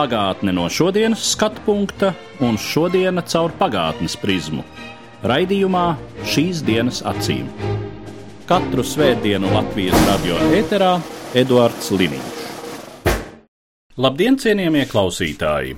Pagātne no šodienas skatu punkta un šodienas caur pagātnes prizmu. Raidījumā šīs dienas acīm. Katru svētdienu Latvijas radio eterā Eduards Liniņš. Labdien, cienījamie klausītāji!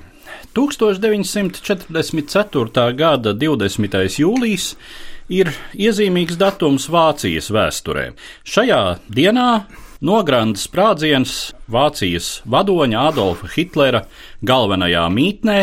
1944. gada 20. jūlijas ir iezīmīgs datums Vācijas vēsturē. Šajā dienā nograndas sprādziens Vācijas vadoņa Adolfa Hitlera galvenajā mītnē.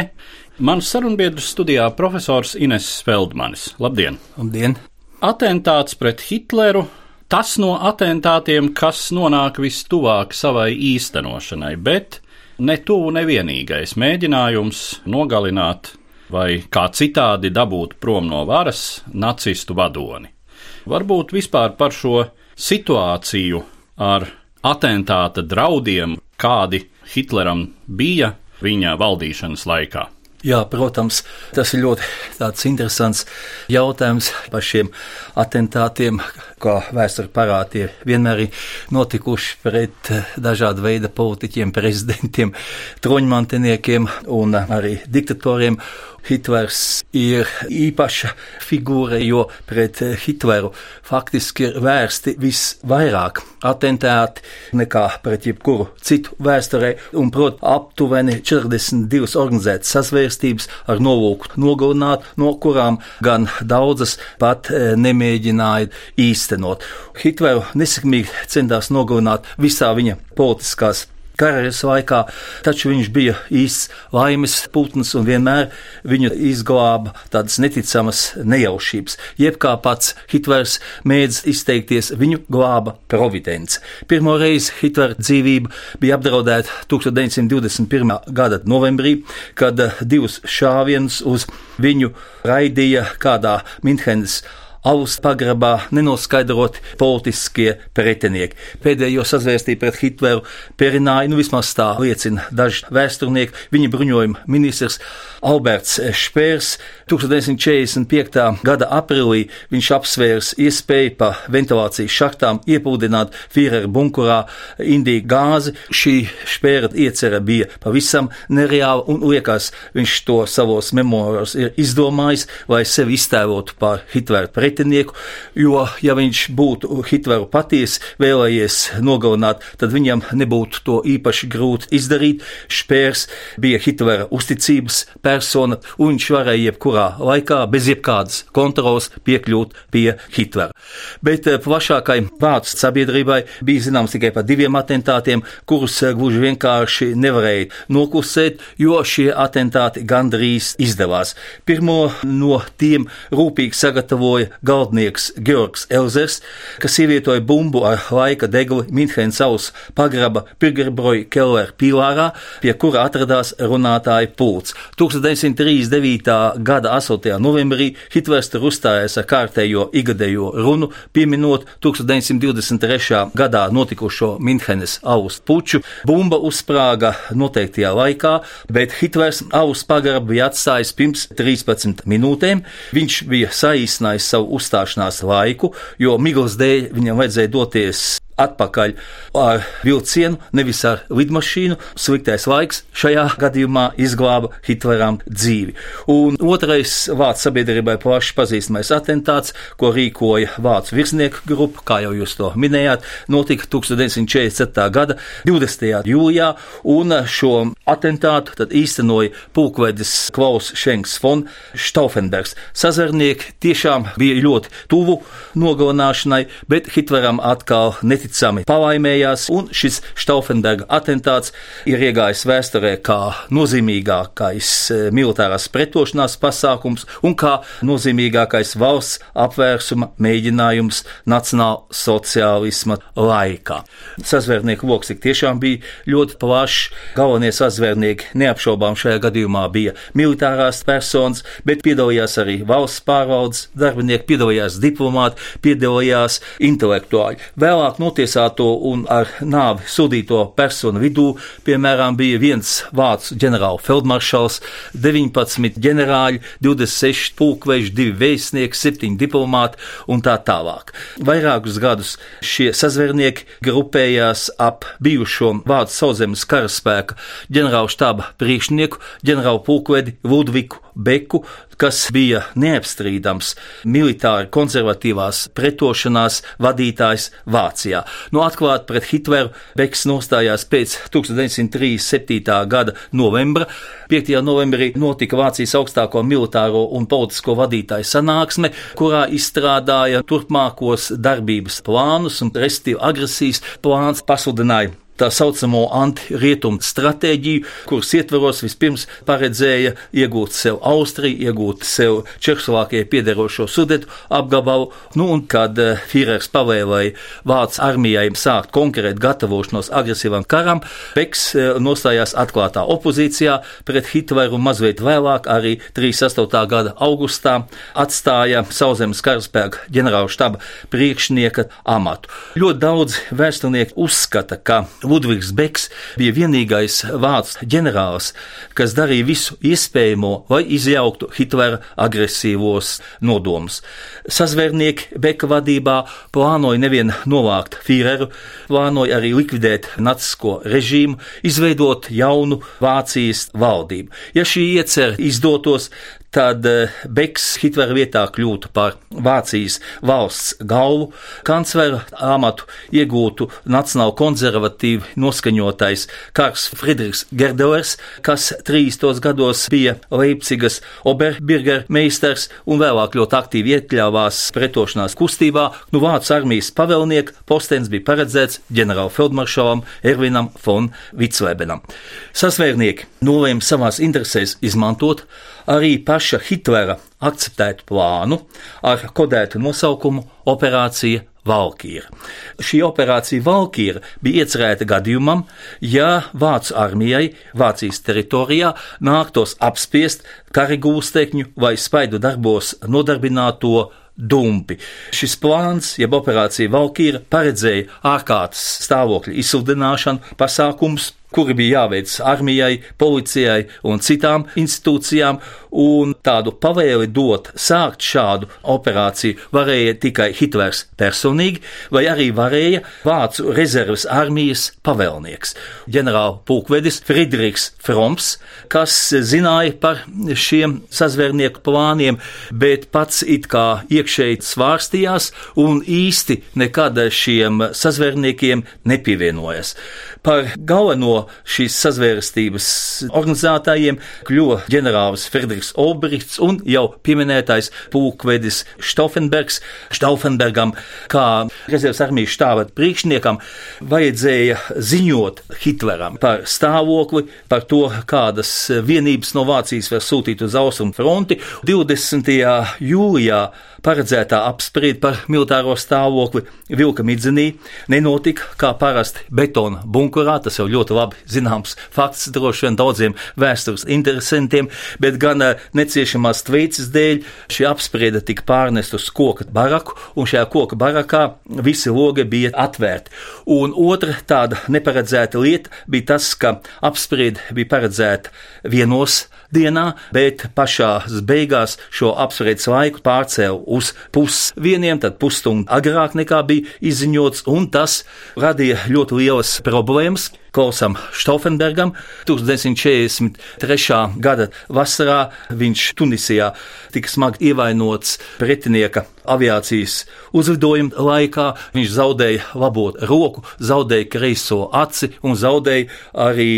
Mans sarunbiedrs studijā profesors Ines Feldmanis. Labdien! Labdien! Atentāts pret Hitleru. Tas no atentātiem, kas nonāk vistuvāk savai īstenošanai, bet ne tuvu nevienīgais mēģinājums nogalināt vai kā citādi dabūt prom no varas nacistu vadoni. Varbūt vispār par šo situāciju ar atentāta draudiem, kādi Hitleram bija viņa valdīšanas laikā. Jā, protams, tas ir ļoti interesants jautājums par šiem atentātiem, kā vēsture parādīja. Vienmēr ir notikuši pret dažādu veidu politiķiem, prezidentiem, troņmantiniekiem un arī diktatoriem. Hitlers ir īpaša figūra, jo pret Hitleru faktiski ir vērsti visvairāk atentāti nekā pret jebkuru citu vēsturē, un proti aptuveni 42 organizētas sazvērstības ar nolūku nogalināt, no kurām gan daudzas pat nemēģināja īstenot. Hitleru nesekmīgi centās nogalināt visā viņa politiskās karjeras laikā, taču viņš bija īsts laimes putns un vienmēr viņu izglāba tādas neticamas nejaušības. Jeb kā pats Hitlers mēdz izteikties, viņu glāba providence. Pirmo reizi Hitlera dzīvība bija apdraudēta 1921. gada novembrī, kad divus šāvienus uz viņu raidīja kādā Minhenes alus pagrabā nenoskaidrot politiskie pretinieki. Pēdējo sazvērstību pret Hitleru perināja, nu vismaz tā liecina daži vēsturnieki, viņa bruņojuma ministrs Alberts Špērs 1945. gada aprīlī viņš apsvērs iespēju pa ventilācijas šachtām iepūdināt Führeru bunkurā Indiju gāzi. Šī Špēra iecerē bija pavisam nereāla un liekas, viņš to savos memoāros ir izdomājis, lai sevi iztēlotu par Hitleru pretinieku, jo, ja viņš būtu Hitleru patiesi vēlējies nogalināt, tad viņam nebūtu to īpaši grūti izdarīt. Špērs bija Hitlera uzticības persona, un viņš varēja jebkurā laikā bez jebkādas kontrolas piekļūt pie Hitlera. Bet plašākai vācu sabiedrībai bija zināms tikai par diviem atentātiem, kurus gluži vienkārši nevarēja noklusēt, jo šie atentāti gandrīz izdevās. Pirmo no tiem rūpīgi sagatavoja galdnieks Georgs Elzers, kas ievietoja bumbu ar laika degli Minhenes auss pagraba Pirgerbroja Keller pīlārā, pie kura atradās runātāja pults. 1939. gada 8. novembrī Hitlers tur uzstājās ar kārtējo igadējo runu, pieminot 1923. gadā notikušo Minhenes austu puču. Bumba uzsprāga noteiktajā laikā, bet Hitlers austu pagrabu bija atstājis pirms 13 minūtēm. Viņš bija saīsinājis savu uzstāšanās laiku, jo miglas dēļ viņam vajadzēja doties atpakaļ ar vilcienu, nevis ar lidmašīnu. Sliktais laiks šajā gadījumā izglāba Hitleram dzīvi. Un otrais vācu sabiedrībai plaši pazīstamais atentāts, ko rīkoja vācu virsnieku grupa, kā jau jūs to minējāt, notika 1947. gada 20. jūlijā, un šo atentātu tad īstenoja pulkvedis Klaus Šenks von Stauffenbergs. Sazarnieki tiešām bija ļoti tuvu nogalināšanai, bet Hitleram atkal neticēja neticami palaimējās, un šis Stauffenberga atentāts ir iegājis vēsturē kā nozīmīgākais e, militārās pretošanās pasākums un kā nozīmīgākais valsts apvērsuma mēģinājums nacionāla sociālisma laikā. Sazvērnieku lokus tiešām bija ļoti plašs. Galvenie sazvērnieki neapšaubām šajā gadījumā bija militārās personas, bet piedalījās arī valsts pārvaldes darbinieki, piedalījās diplomāti, piedalījās intelektuāļi. Vēlāk notiesāto un ar nāvi sodīto personu vidū, piemēram, bija viens vācu ģenerāla feldmaršals, 19 ģenerāļi, 26 pulkveži, 2 vēstnieki, 7 diplomāti un tā tālāk. Vairākus gadus šie sazvērnieki grupējās ap bijušo vācu sauszemes karaspēka ģenerāla štaba priekšnieku, ģenerāla pulkvedi Ludviku Beku, kas bija neapstrīdams militāri konservatīvās pretošanās vadītājs Vācijā. No atklāti pret Hitleru Beks nostājās pēc 1937. gada novembra. 5. novembrī notika Vācijas augstāko militāro un politisko vadītāju sanāksme, kurā izstrādāja turpmākos darbības plānus un restīvu agresijas plāns pasludināja tā saucamo anti-rietumu stratēģiju, kuras ietvaros vispirms paredzēja iegūt sev Austriju, iegūt sev Čehoslovākijai piederošo sudetu apgabalu, nu un kad eh, Führers pavēlēja Vācijas armijai sākt konkrēt gatavošanos agresīvam karam, Beks eh, nostājās atklātā opozīcijā pret Hitleru un mazliet vēlāk, arī 38. gada augustā, atstāja Sauszemes karaspēka ģenerāla štaba priekšnieka amatu. Ļoti daudz vēsturnieki uzskata, ka Ludvigs Beks bija vienīgais vācu ģenerālis, kas darīja visu iespējamo, lai izjauktu Hitlera agresīvos nodomus. Sazvērnieki Beka vadībā plānoja nevien novākt Führeru, plānoja arī likvidēt nacisko režīmu, izveidot jaunu Vācijas valdību. Ja šī iecer izdotos, tad eh, Beks Hitlera vietā kļūtu par Vācijas valsts galvu, kanclera amatu iegūtu nacionāli konservatīvi noskaņotais Karls Friedrichs Gerdovers, kas 30. gados bija Leipzigas Oberbirger meistars un vēlāk ļoti aktīvi iekļāvās pretošanās kustībā. Nu, Vācu armijas pavēlnieka postens bija paredzēts ģenerālfeldmaršalam Ervinam von Viclebenam. Sasvērnieki nolēma savās interesēs izmantot arī paša Hitlera akceptētu plānu ar kodētu nosaukumu Operācija Valkīra. Šī operācija Valkīra bija iecerēta gadījumam, ja Vācu armijai Vācijas teritorijā nāktos apspiest karigūstekņu vai spaidu darbos nodarbināto dumpi. Šis plāns, jeb operācija Valkīra, paredzēja ārkārtas stāvokļa izsludināšanu, pasākums kuri bija jāveic armijai, policijai un citām institūcijām, un tādu pavēli dot sākt šādu operāciju varēja tikai Hitlers personīgi, vai arī varēja Vācu rezerves armijas pavēlnieks, ģenerāla pulkvedis Friedrichs Froms, kas zināja par šiem sazvērnieku plāniem, bet pats it kā iekšēji svārstījās un īsti nekad šiem sazvērniekiem nepievienojas. Par galveno šīs sazvērstības organizētājiem kļuva ģenerālis Friedrichs Olbrichts un jau pieminētais pulkvedis Stauffenbergs. Stauffenbergam, kā rezerves armijas štāba priekšniekam, vajadzēja ziņot Hitleram par stāvokli, par to, kādas vienības no Vācijas var sūtīt uz austrumu fronti. 20. jūlijā paredzētā apspriede par militāro stāvokli Vilka Midzenī nenotika kā parasti betona bunkurā. Tas jau ļoti labi zināms fakts droši vien daudziem vēstures interesantiem, bet gan eh, neciešamās tvīces dēļ šī apspriede tika pārnest uz koka baraku, un šajā koka barakā visi logi bija atvērti. Un otra tāda neparedzēta lieta bija tas, ka apspriede bija paredzēta vienos dienā, bet pašā beigās šo apspriedes laiku pārcēla uz pusdieniem, tad pusstundu agrāk nekā bija izziņots, un tas radīja ļoti lielas problēmas. Klausam Stauffenbergam. 1943. gada vasarā viņš Tunisijā tika smagi ievainots pretinieka aviācijas uzlidojuma laikā. Viņš zaudēja labo roku, zaudēja kreiso aci un zaudēja arī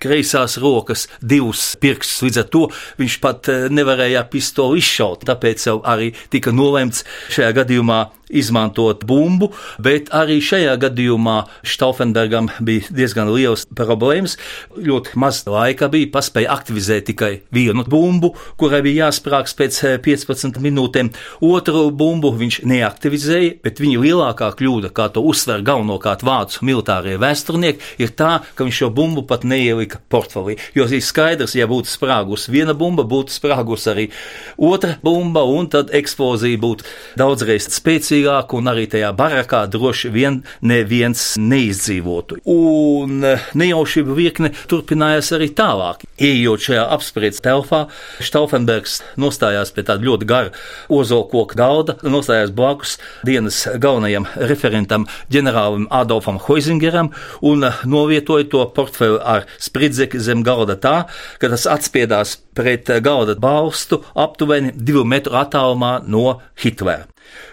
kreisās rokas divus pirkstus. Līdz ar to viņš pat eh, nevarēja pistoli izšaut. Tāpēc jau arī tika nolemts šajā gadījumā izmantot bumbu, bet arī šajā gadījumā Stauffenbergam bija diezgan liels problēmas. Ļoti maz laika bija, paspēja aktivizēt tikai vienu bumbu, kurai bija jāsprāgs pēc 15 eh, minūtēm. Otru bumbu viņš neaktivizēja, bet viņa lielākā kļūda, kā to uzsver galvenokārt vācu militārie vēsturnieki, ir tā, ka viņš šo bumbu pat neielika portfelī. Jo ir skaidrs, ja būtu sprāgus viena bumba, būtu sprāgus arī otra bumba, un tad eksplozija būtu daudzreiz spēcīgāka, un arī tajā barakā droši vien neviens neizdzīvotu. Un eh, nejaušība virkne turpinājās arī tālāk. Ejot šajā apspriedzes telpā, Stauffenbergs nostājās pie tāda ļoti gara ozolkoka galda, nostājās blakus dienas galvenajam referentam, ģenerālim Adolfam Hoizingeram, un novietoja to portfeli ar spridzekli zem galda tā, ka tas atspiedās pret galda balstu aptuveni divu metru attālumā no Hitlera.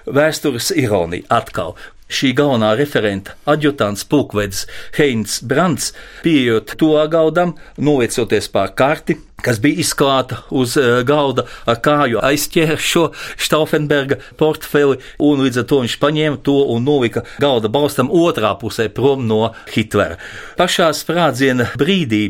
Vēstures ironija atkal šī galvenā referenta adjutants pulkvedis Heinz Brants, pieejot to gaudam, novecoties pār karti, kas bija izklāta uz uh, galda ar kāju, aizķēra šo Stauffenberga portfeli, un līdz ar to viņš paņēma to un novika galda balstam otrā pusē prom no Hitlera. Pašā sprādziena brīdī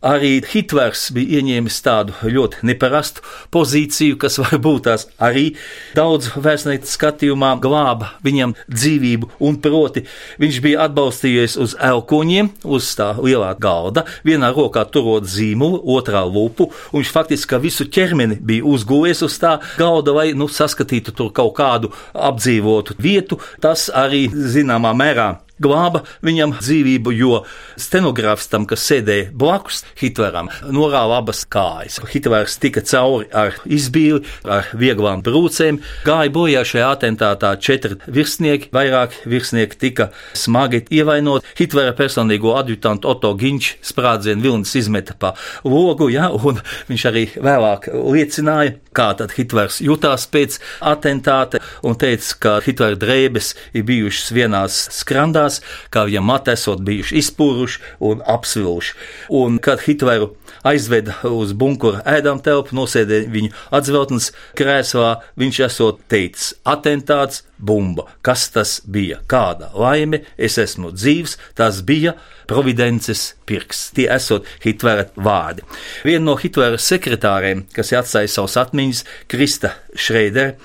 Arī Hitlers bija ieņēmis tādu ļoti neparastu pozīciju, kas varbūt tās arī daudz vēstnieku skatījumā glāba viņam dzīvību, un proti viņš bija atbalstījies uz elkoņiem, uz tā lielā galda, vienā rokā turot zīmolu, otrā lupu, viņš faktiski visu ķermeni bija uzgūlies uz tā galda, lai nu, saskatītu tur kaut kādu apdzīvotu vietu. Tas arī zināmā mērā glāba viņam dzīvību, jo stenogrāfs tam, kas sēdēja blakus Hitleram, norāva abas kājas. Hitlers tika cauri ar izbīli, ar vieglām brūcēm, gāja bojā šajā atentātā četri virsnieki, vairāk virsnieki tika smagi ievainot. Hitlera personīgo adjutantu Otto Ginč sprādzienu vilnis izmeta pa logu, ja, un viņš arī vēlāk liecināja, kā tad Hitlers jutās pēc atentāta un teica, ka Hitlera drēbes ir bijušas vienās skrandās, mājās, kā viņam mati esot bijuši izpūruši un apsviluši. Un kad Hitleru aizveda uz bunkura ēdam telpu, nosēdēja viņu atzveltnes krēslā, viņš esot teicis atentāts, bumba. Kas tas bija? Kāda laime? Es esmu dzīvs, tas bija providences pirks. Tie esot Hitlera vārdi. Viena no Hitlera sekretāriem, kas atstāja savus atmiņas, Krista Šreidere,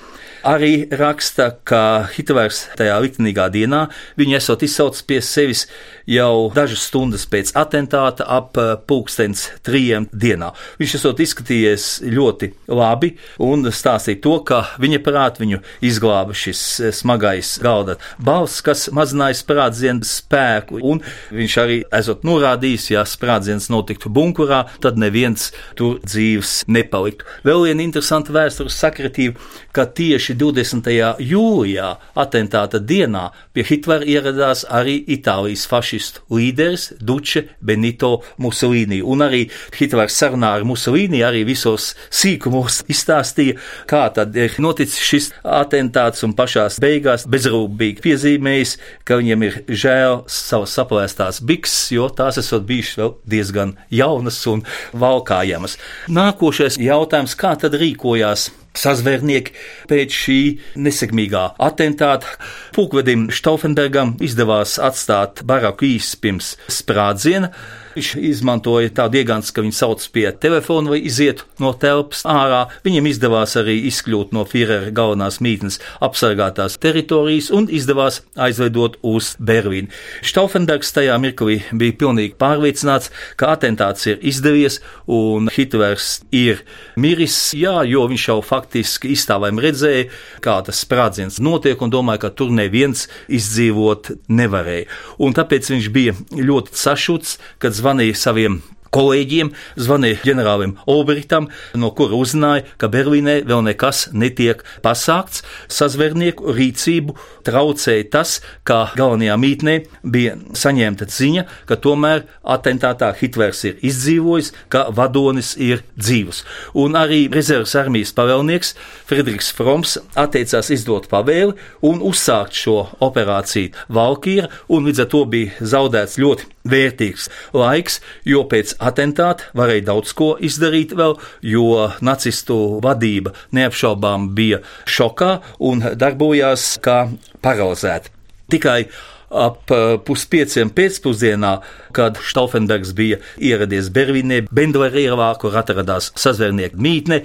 arī raksta, ka Hitlers tajā liktenīgā dienā viņu esot izsaucis pie sevis jau dažas stundas pēc atentāta ap eh, pulkstens trījiem dienā. Viņš esot izskatījies ļoti labi un stāstīja to, ka viņa prāt viņu izglāba šis eh, smagais galda balss, kas mazināja sprādzienu spēku, un viņš arī esot norādījis, ja sprādziens notiktu bunkurā, tad neviens tur dzīves nepaliktu. Vēl viena interesanta vēstures sakritība, ka tieši 20. jūlijā atentāta dienā pie Hitlera ieradās arī Itālijas fašistu līderis Duče Benito Mussolini. Un arī Hitlers sarunā ar Mussolini arī visos sīkumos izstāstīja, kā tad ir noticis šis atentāts un pašās beigās bezrūpīgi piezīmējis, ka viņam ir žēl savas saplēstās bikses, jo tās esot bijušas vēl diezgan jaunas un valkājamas. Nākošais jautājums, kā tad rīkojās sazvērnieki pēc šī nesekmīgā atentāta. Pulkvedim Stauffenbergam izdevās atstāt baraku īsi pirms sprādziena. Viņš izmantoja tādu iegāns, ka viņu sauc pie telefona vai iziet no telpas ārā. Viņam izdevās arī izkļūt no Führera galvenās mītnes apsargātās teritorijas un izdevās aizvedot uz Berlīnu. Stauffenbergs tajā mirklī bija pilnīgi pārliecināts, ka atentāts ir izdevies un Hitlers ir miris, jā, jo viņš jau faktiski izstāvēm redzēja, kā tas sprādziens notiek un domāja, ka tur neviens izdzīvot nevarēja. Un tāpēc viņš bija ļoti sašuts, kad zvanīja saviem kolēģiem, zvanīja ģenerālim Olbrichtam, no kura uzzināja, ka Berlīnē vēl nekas netiek pasākts. Sazvērnieku rīcību traucēja tas, ka galvenajā mītnē bija saņemta ziņa, ka tomēr atentātā Hitlers ir izdzīvojis, ka vadonis ir dzīvs. Un arī rezerves armijas pavēlnieks Friedrichs Froms atteicās izdot pavēli un uzsākt šo operāciju Valkīra, un līdz ar to bija zaudēts ļoti vērtīgs laiks, jo pēc atentāta varēja daudz ko izdarīt vēl, jo nacistu vadība neapšaubām bija šokā un darbojās kā paralizēta. Tikai ap puspieciem pēcpusdienā, kad Stauffenbergs bija ieradies Berlīnē, Bendlera ielā, kur atradās sazvērnieku mītne,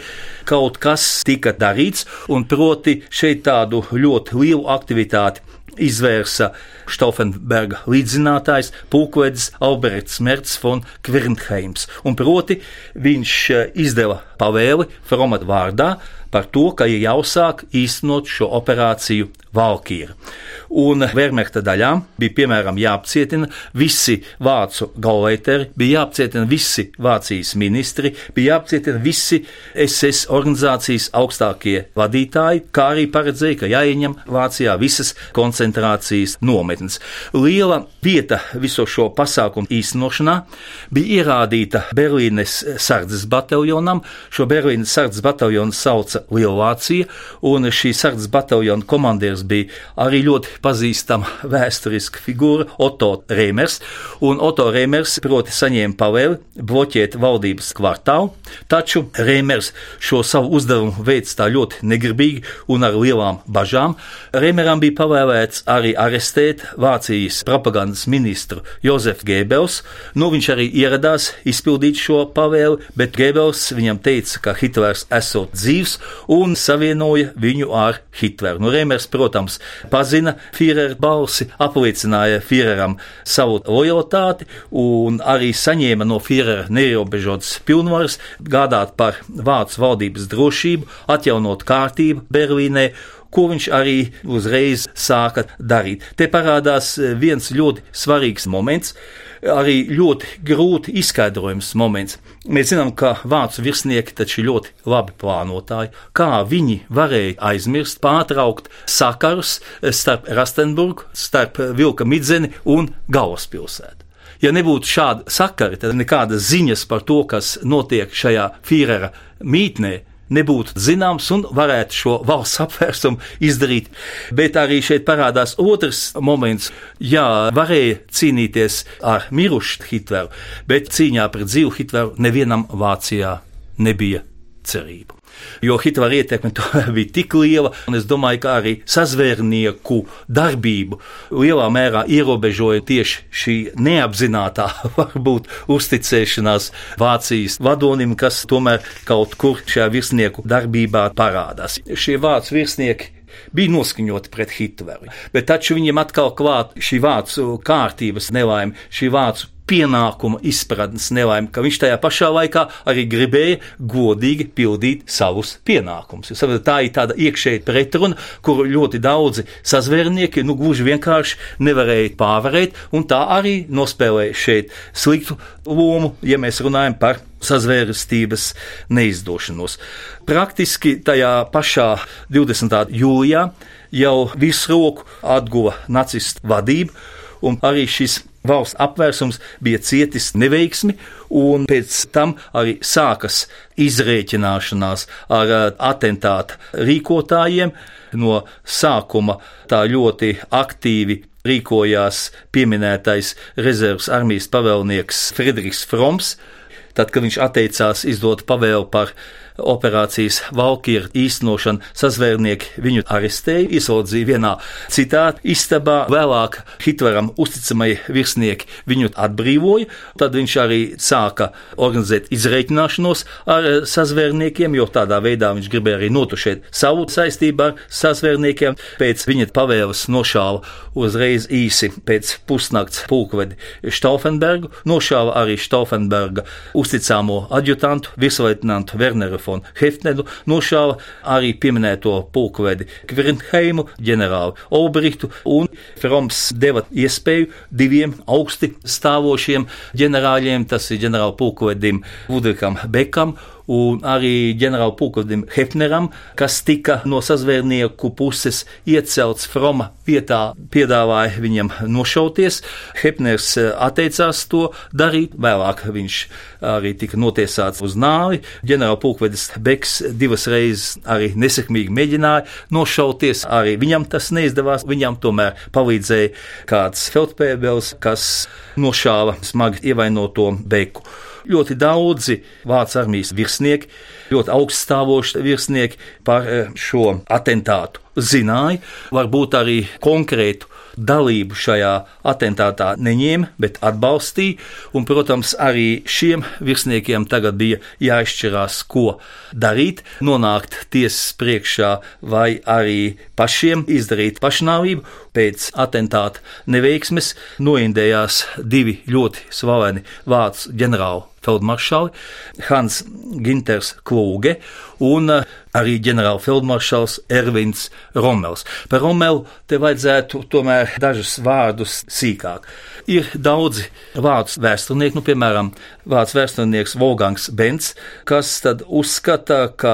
kaut kas tika darīts, un proti šeit tādu ļoti lielu aktivitāti izvērsa Stauffenberga līdzzinātājs Pulkvedis Alberts Merts von Kvernheims, un proti viņš izdeva pavēli Fromata vārdā par to, ka ir jāuzsāk īstenot šo operāciju Valkīra. Un Vermehta daļām bija piemēram jāapcietina visi vācu galveiteri, bija jāapcietina visi Vācijas ministri, bija jāapcietina visi SS organizācijas augstākie vadītāji, kā arī paredzēja, ka jāieņem Vācijā visas koncentrācijas nometnes. Liela vieta viso šo pasākumu īstenošanā bija ierādīta Berlīnes sardzes bataljonam. Šo Berlīnes sardzes bataljonu sauca Lielvācija, un šī sardzes bataljona komandieris bija arī ļoti pazīstama vēsturiska figūra Otto Reimers, un Otto Reimers proti saņēma pavēli bloķēt valdības kvartālu, taču Reimers šo savu uzdevumu veids tā ļoti negribīgi un ar lielām bažām. Reimeram bija pavēlēts arī arestēt Vācijas propagandas ministru Jozefu Gēbels, nu viņš arī ieradās izpildīt šo pavēli, bet Gēbels viņam teica, ka Hitlers esot dzīvs un savienoja viņu ar Hitleru. Nu, protams, protams, pazina Führera balsi, apliecināja Führeram savu lojalitāti un arī saņēma no Führera neierobežotas pilnvaras gādāt par Vācu valdības drošību, atjaunot kārtību Berlīnē ko viņš arī uzreiz sāka darīt. Te parādās viens ļoti svarīgs moments, arī ļoti grūti izskaidrojams moments. Mēs zinām, ka vācu virsnieki taču ir ļoti labi plānotāji, kā viņi varēja aizmirst, pārtraukt sakarus starp Rastenburgu, starp Vilka Midzeni un Galvaspilsētu. Ja nebūtu šāda sakara, tad nekādas ziņas par to, kas notiek šajā Führera mītnē, nebūtu zināms un varētu šo valsts apvērsumu izdarīt. Bet arī šeit parādās otrs moments. Jā, varēja cīnīties ar mirušu Hitleru, bet cīņā pret dzīvu Hitleru nevienam Vācijā nebija cerību jo Hitlera ietekme bija tik liela, un es domāju, ka arī sazvērnieku darbību lielā mērā ierobežoja tieši šī neapzinātā, varbūt uzticēšanās Vācijas vadonim, kas tomēr kaut kur šajā virsnieku darbībā parādās. Šie vācu virsnieki bija noskaņoti pret Hitleru. Bet taču viņiem atkal klāt šī vācu kārtības nelaime, šī vācu pienākuma izpratnes nelaime, ka viņš tajā pašā laikā arī gribēja godīgi pildīt savus pienākumus. Jūs saprotat, tā ir tāda iekšēja pretruna, kuru ļoti daudzi sazvērnieki nu, gluži vienkārši nevarēja pārvarēt, un tā arī nospēlēja šeit sliktu lomu, ja mēs runājam par sazvērstības neizdošanos. Praktiski tajā pašā 20. jūlijā jau visu roku atguva nacistu vadību, un arī šis Valsts apvērsums bija cietis neveiksmi, un pēc tam arī sākas izrēķināšanās ar atentāta rīkotājiem. No sākuma tā ļoti aktīvi rīkojās pieminētais rezerves armijas pavēlnieks Friedrichs Froms, tad, kad viņš atteicās izdot pavēlu par operācijas Valkīra īstenošanu sazvērnieki viņu arestēja, ieslodzīja vienā citā istabā. Vēlāk Hitleram uzticamie virsnieki viņu atbrīvoja. Tad viņš arī sāka organizēt izreikināšanos ar sazvērniekiem, jo tādā veidā viņš gribēja arī notušēt savu saistību ar sazvērniekiem. Pēc viņa pavēles nošāva uzreiz īsi pēc pusnakts pulkvedi Stauffenbergu, nošāva arī Stauffenberga uzticamo adjutantu, virsleitnantu Werneru fon Hefneru, nošāva arī pieminēto pulkvedi Kvernheimu, ģenerāli Olbrichtu, un Froms deva iespēju diviem augsti stāvošiem ģenerāļiem, tas ir ģenerāla pulkvedim Vudrikam Bekam un arī ģenerālpulkvedim Hefneram, kas tika no sazvērnieku puses iecelts Froma vietā, piedāvāja viņam nošauties. Hefners eh, atteicās to darīt, vēlāk viņš arī tika notiesāts uz nāvi. Ģenerālpulkvedis Beks divas reizes arī nesekmīgi mēģināja nošauties, arī viņam tas neizdevās, viņam tomēr palīdzēja kāds feldpēbels, kas nošāva smagi ievainoto Beku. Ļoti daudzi Vācijas armijas virsnieki, ļoti augststāvoši virsnieki par eh, šo atentātu zināja, varbūt arī konkrētu dalību šajā atentātā neņēma, bet atbalstīja. Un, protams, arī šiem virsniekiem tagad bija jāizšķirās, ko darīt, nonākt tiesas priekšā vai arī pašiem izdarīt pašnāvību. Pēc atentāta neveiksmes noindējās divi ļoti slaveni vācu ģenerāli feldmaršali Hans Ginters Kluge un uh, arī ģenerālfeldmaršals Ervins Romels. Par Romelu te vajadzētu tomēr dažus vārdus sīkāk. Ir daudzi vācu vēsturnieki, nu, piemēram, vācu vēsturnieks Volgangs Bents, kas tad uzskata, ka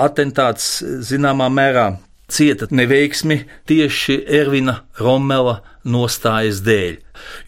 atentāts zināmā mērā cieta neveiksmi tieši Ervina Romela nostājas dēļ,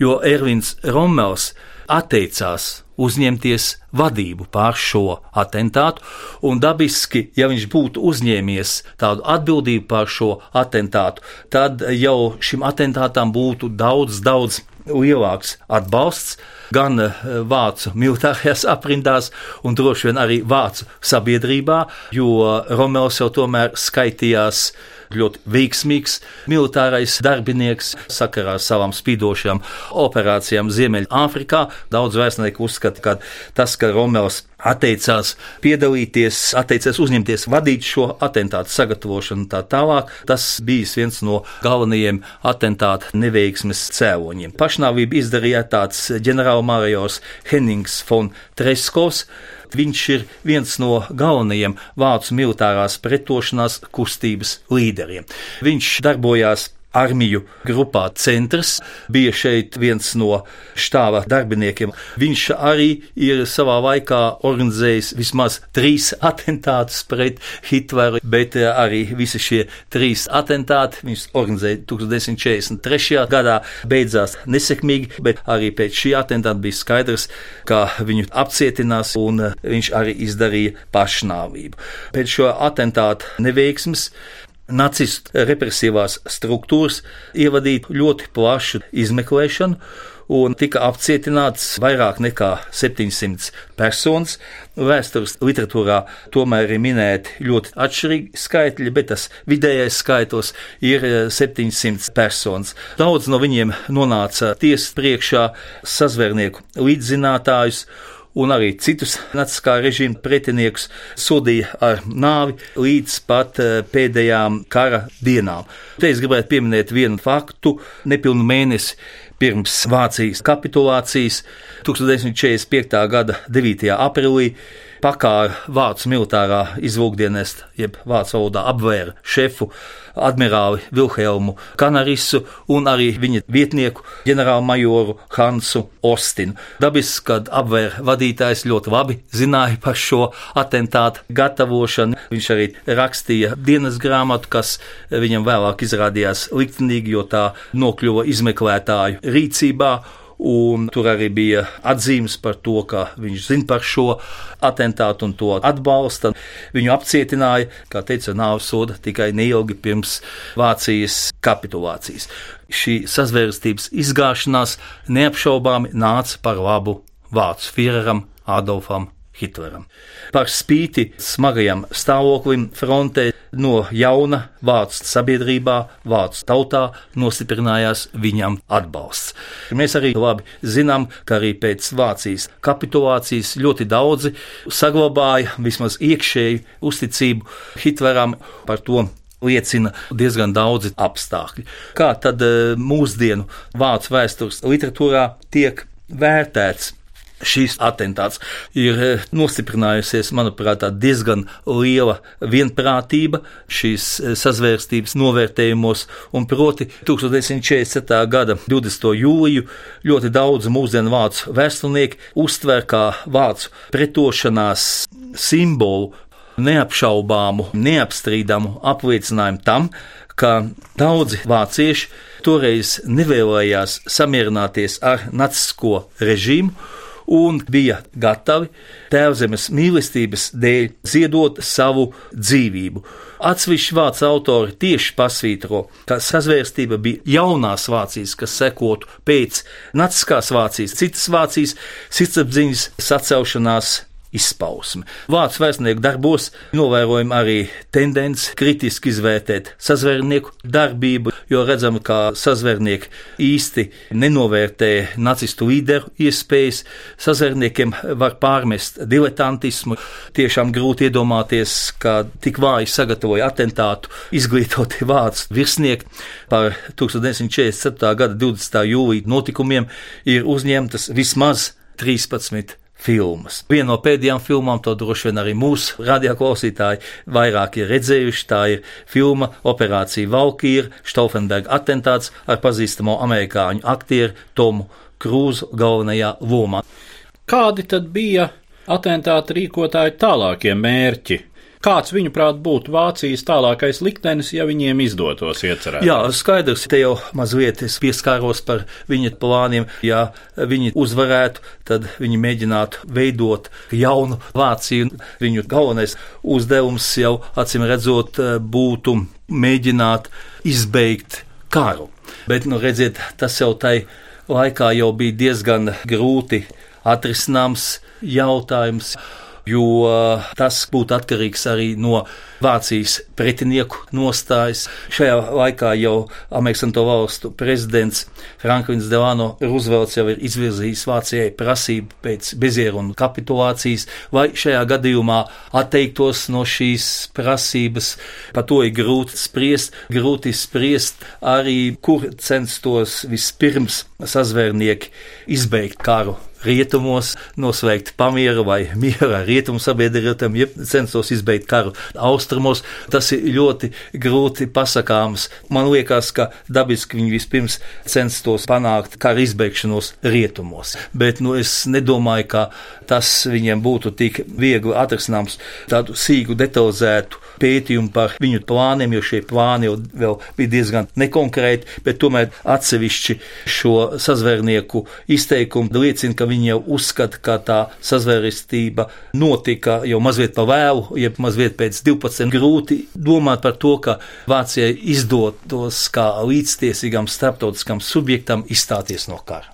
jo Ervins Romels atteicās uzņemties vadību pār šo atentātu, un dabiski, ja viņš būtu uzņēmies tādu atbildību pār šo atentātu, tad jau šim atentātam būtu daudz, daudz lielāks atbalsts gan eh, vācu militārajās aprindās, un droši vien arī vācu sabiedrībā, jo Romels jau tomēr skaitījās ļoti veiksmīgs militārais darbinieks sakarā ar savām spīdošajām operācijām Ziemeļāfrikā. Daudz vēsturnieku uzskata, ka tas, ka Romels atteicās piedalīties, atteicās uzņemties vadīt šo atentātu sagatavošanu tā tālāk, tas bija viens no galvenajiem atentāta neveiksmes cēloņiem. Pašnāvību izdarīja tāds ģenerālmajors Hennings von Treskovs, Viņš ir viens no galvenajiem vācu militārās pretošanās kustības līderiem. Viņš darbojās armiju grupā centrs, bija šeit viens no štāva darbiniekiem. Viņš arī ir savā laikā organizējis vismaz trīs atentātus pret Hitleru, bet arī visi šie trīs atentāti viņš organizēja 1943. gadā, beidzās nesekmīgi, bet arī pēc šī atentāta bija skaidrs, ka viņu apcietinās un viņš arī izdarīja pašnāvību. Pēc šo atentātu neveiksmes nacistu represīvās struktūras ievadīja ļoti plašu izmeklēšanu. Un tika apcietināts vairāk nekā 700 personas. Vēstures literatūrā tomēr ir minēti ļoti atšķirīgi skaitļi, bet tas vidējais skaitlis ir 700 personas. Daudz no viņiem nonāca tiesas priekšā, sazvērnieku līdzzinātājus un arī citus naciskā režīma pretiniekus sodīja ar nāvi līdz pat eh, pēdējām kara dienām. Te es gribētu pieminēt vienu faktu. Nepilnu mēnesi pirms Vācijas kapitulācijas 1945. gada 9. aprīlī pakāra Vācu militārā izlūkdienesta, jeb vācu valodā apvēra šefu admirāli Vilhelmu Kanarisu un arī viņa vietnieku ģenerālmajoru Hansu Ostinu. Dabiski, kad apvēra vadītājs ļoti labi zināja par šo atentātu gatavošanu. Viņš arī rakstīja dienas grāmatu, kas viņam vēlāk izrādījās liktenīgi, jo tā nokļuva izmeklētāju rīcībā un tur arī bija atzīmes par to, ka viņš zina par šo atentātu un to atbalsta. Viņu apcietināja, kā teica, nāves soda tikai neilgi pirms Vācijas kapitulācijas. Šī sazvērstības izgāšanās neapšaubāmi nāca par labu Vācu Führeram Adolfam Hitleram. Par spīti smagajam stāvoklim frontē no jauna vācu sabiedrībā, vācu tautā nostiprinājās viņam atbalsts. Mēs arī labi zinām, ka arī pēc Vācijas kapitulācijas ļoti daudzi saglabāja vismaz iekšēju uzticību Hitleram par to liecina diezgan daudzi apstākļi. Kā tad eh, mūsdienu vācu vēstures literatūrā tiek vērtēts šīs atentāts ir eh, nostiprinājusies, manuprāt, diezgan liela vienprātība šīs eh, sazvērstības novērtējumos, un proti 1947. gada 20. jūliju ļoti daudz mūsdienu vācu vēsturnieki uztver kā vācu pretošanās simbolu neapšaubāmu, neapstrīdamu apliecinājumu tam, ka daudzi vācieši toreiz nevēlējās samierināties ar nacisko režīmu un bija gatavi tēvzemes mīlestības dēļ ziedot savu dzīvību. Atsevišķi vācu autori tieši pasvītro, ka sazvērstība bija jaunās Vācijas, kas sekotu pēc naciskās Vācijas, citas Vācijas sirdsapziņas sacelšanās izpausme. Vācu vēstnieku darbos novērojam arī tendence kritiski izvērtēt sazvērnieku darbību, jo redzam, ka sazvērnieki īsti nenovērtē nacistu līderu iespējas. Sazvērniekiem var pārmest diletantismu. Tiešām grūti iedomāties, ka tik vāji sagatavoja atentātu izglītoti vācu virsnieki par 1947. gada 20. jūlija notikumiem ir uzņemtas vismaz 13 filmas. Viena no pēdējām filmām, to droši vien arī mūsu radioklausītāji vairāk ir redzējuši. Tā ir filma Operācija Valkīra, Stauffenberga atentāts ar pazīstamo amerikāņu aktieru Tomu Krūzu galvenajā lomā. Kādi tad bija atentāta rīkotāju tālākie mērķi? Kāds, viņuprāt, būtu Vācijas tālākais liktenis, ja viņiem izdotos iecerēt? Jā, skaidrs, te jau mazliet es pieskāros par viņa plāniem. Ja viņi uzvarētu, tad viņi mēģinātu veidot jaunu Vāciju. Viņu galvenais uzdevums jau, acīm redzot, būtu mēģināt izbeigt karu. Bet, nu, redziet, tas jau tai laikā jau bija diezgan grūti atrisināms jautājums jo tas būtu atkarīgs arī no Vācijas pretinieku nostājas. Šajā laikā jau Amerikas Valstu prezidents Franklins Delano Roosevelts jau ir izvirzījis Vācijai prasību pēc bezierunu kapitulācijas, vai šajā gadījumā atteiktos no šīs prasības. Par to ir grūti spriest, grūti spriest arī, kur censtos vispirms sazvērnieki izbeigt karu rietumos, nosveikt pamieru vai mieru ar rietumu sabiedrotiem, ja censtos izbeigt karu austrumos. Tas ir ļoti grūti pasakāms. Man liekas, ka dabiski viņi vispirms censtos panākt karu izbeigšanos rietumos. Bet nu, es nedomāju, ka tas viņiem būtu tik viegli atrisināms tādu sīku detalizētu pētījumu par viņu plāniem, jo šie plāni jau bija diezgan nekonkrēti, bet tomēr atsevišķi šo sazvērnieku izteikumu liecina, ka viņi jau uzskata, ka tā sazvērestība notika jau mazliet pa vēlu, jeb mazliet pēc 12. Grūti domāt par to, ka Vācijai izdotos kā līdztiesīgam starptautiskam subjektam izstāties no kara.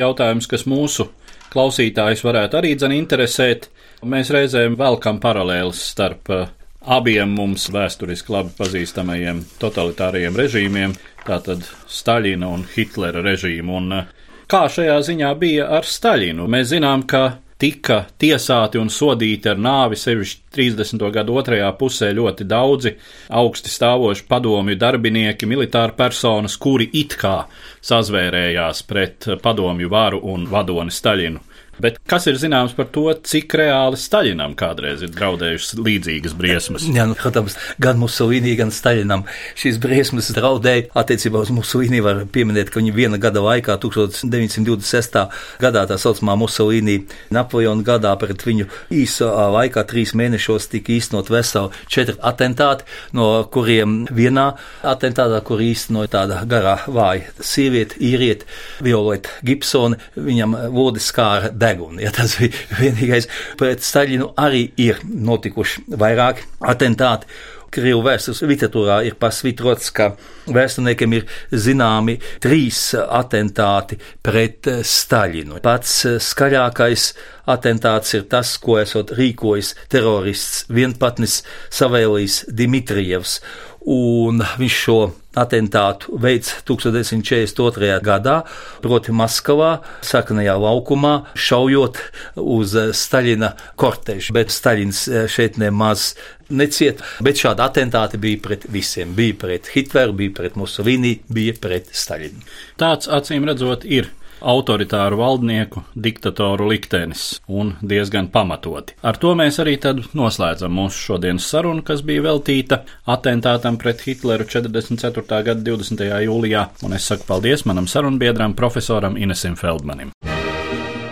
Jautājums, kas mūsu klausītājus varētu arī dzene interesēt, mēs reizēm velkam paralēlis starp uh, abiem mums vēsturiski labi pazīstamajiem totalitārajiem režīmiem, tātad Staļina un Hitlera režīmu. Un uh, kā šajā ziņā bija ar Staļinu? Mēs zinām, ka tika tiesāti un sodīti ar nāvi sevišķi 30. gadu otrajā pusē ļoti daudzi augsti stāvoši padomju darbinieki, militāri personas, kuri it kā sazvērējās pret padomju varu un vadoni Staļinu. Bet kas ir zināms par to, cik reāli Staļinam kādreiz ir draudējušas līdzīgas briesmas? Jā, nu, protams, gan Musolīnī, gan Staļinam šīs briesmas draudēja. Attiecībā uz Musolīnī var pieminēt, ka viņa viena gada laikā, 1926. gadā, tā saucamā Musolīnī Napoleona gadā, pret viņu īsā laikā, trīs mēnešos, tika īstenot veseli četri atentāti, no kuriem vienā atentātā, kur īstenoja tāda garā vāja sieviete, īriete, Violeta Gibsone, viņam vodis skāra dēļ degunu. Ja tas bija vienīgais. Pret Staļinu arī ir notikuši vairāki atentāti. Krievu vēstures literatūrā ir pasvitrots, ka vēsturniekiem ir zināmi trīs atentāti pret Staļinu. Pats skaļākais atentāts ir tas, ko esot rīkojis terorists vienpatnis Savēlijs Dimitrievs un viņš šo atentātu veids 1942. gadā, proti Maskavā, sarkanajā laukumā, šaujot uz Staļina kortežu, bet Staļins eh, šeit nemaz neciet, bet šādi atentāti bija pret visiem. Bija pret Hitleru, bija pret Mussolini, bija pret Staļinu. Tāds acīm redzot ir autoritāru valdnieku, diktatoru liktenis, un diezgan pamatoti. Ar to mēs arī noslēdzam mūsu šodienas sarunu, kas bija veltīta atentātam pret Hitleru 44. gada 20. jūlijā, un es saku paldies manam sarunbiedram, profesoram Inesim Feldmanim.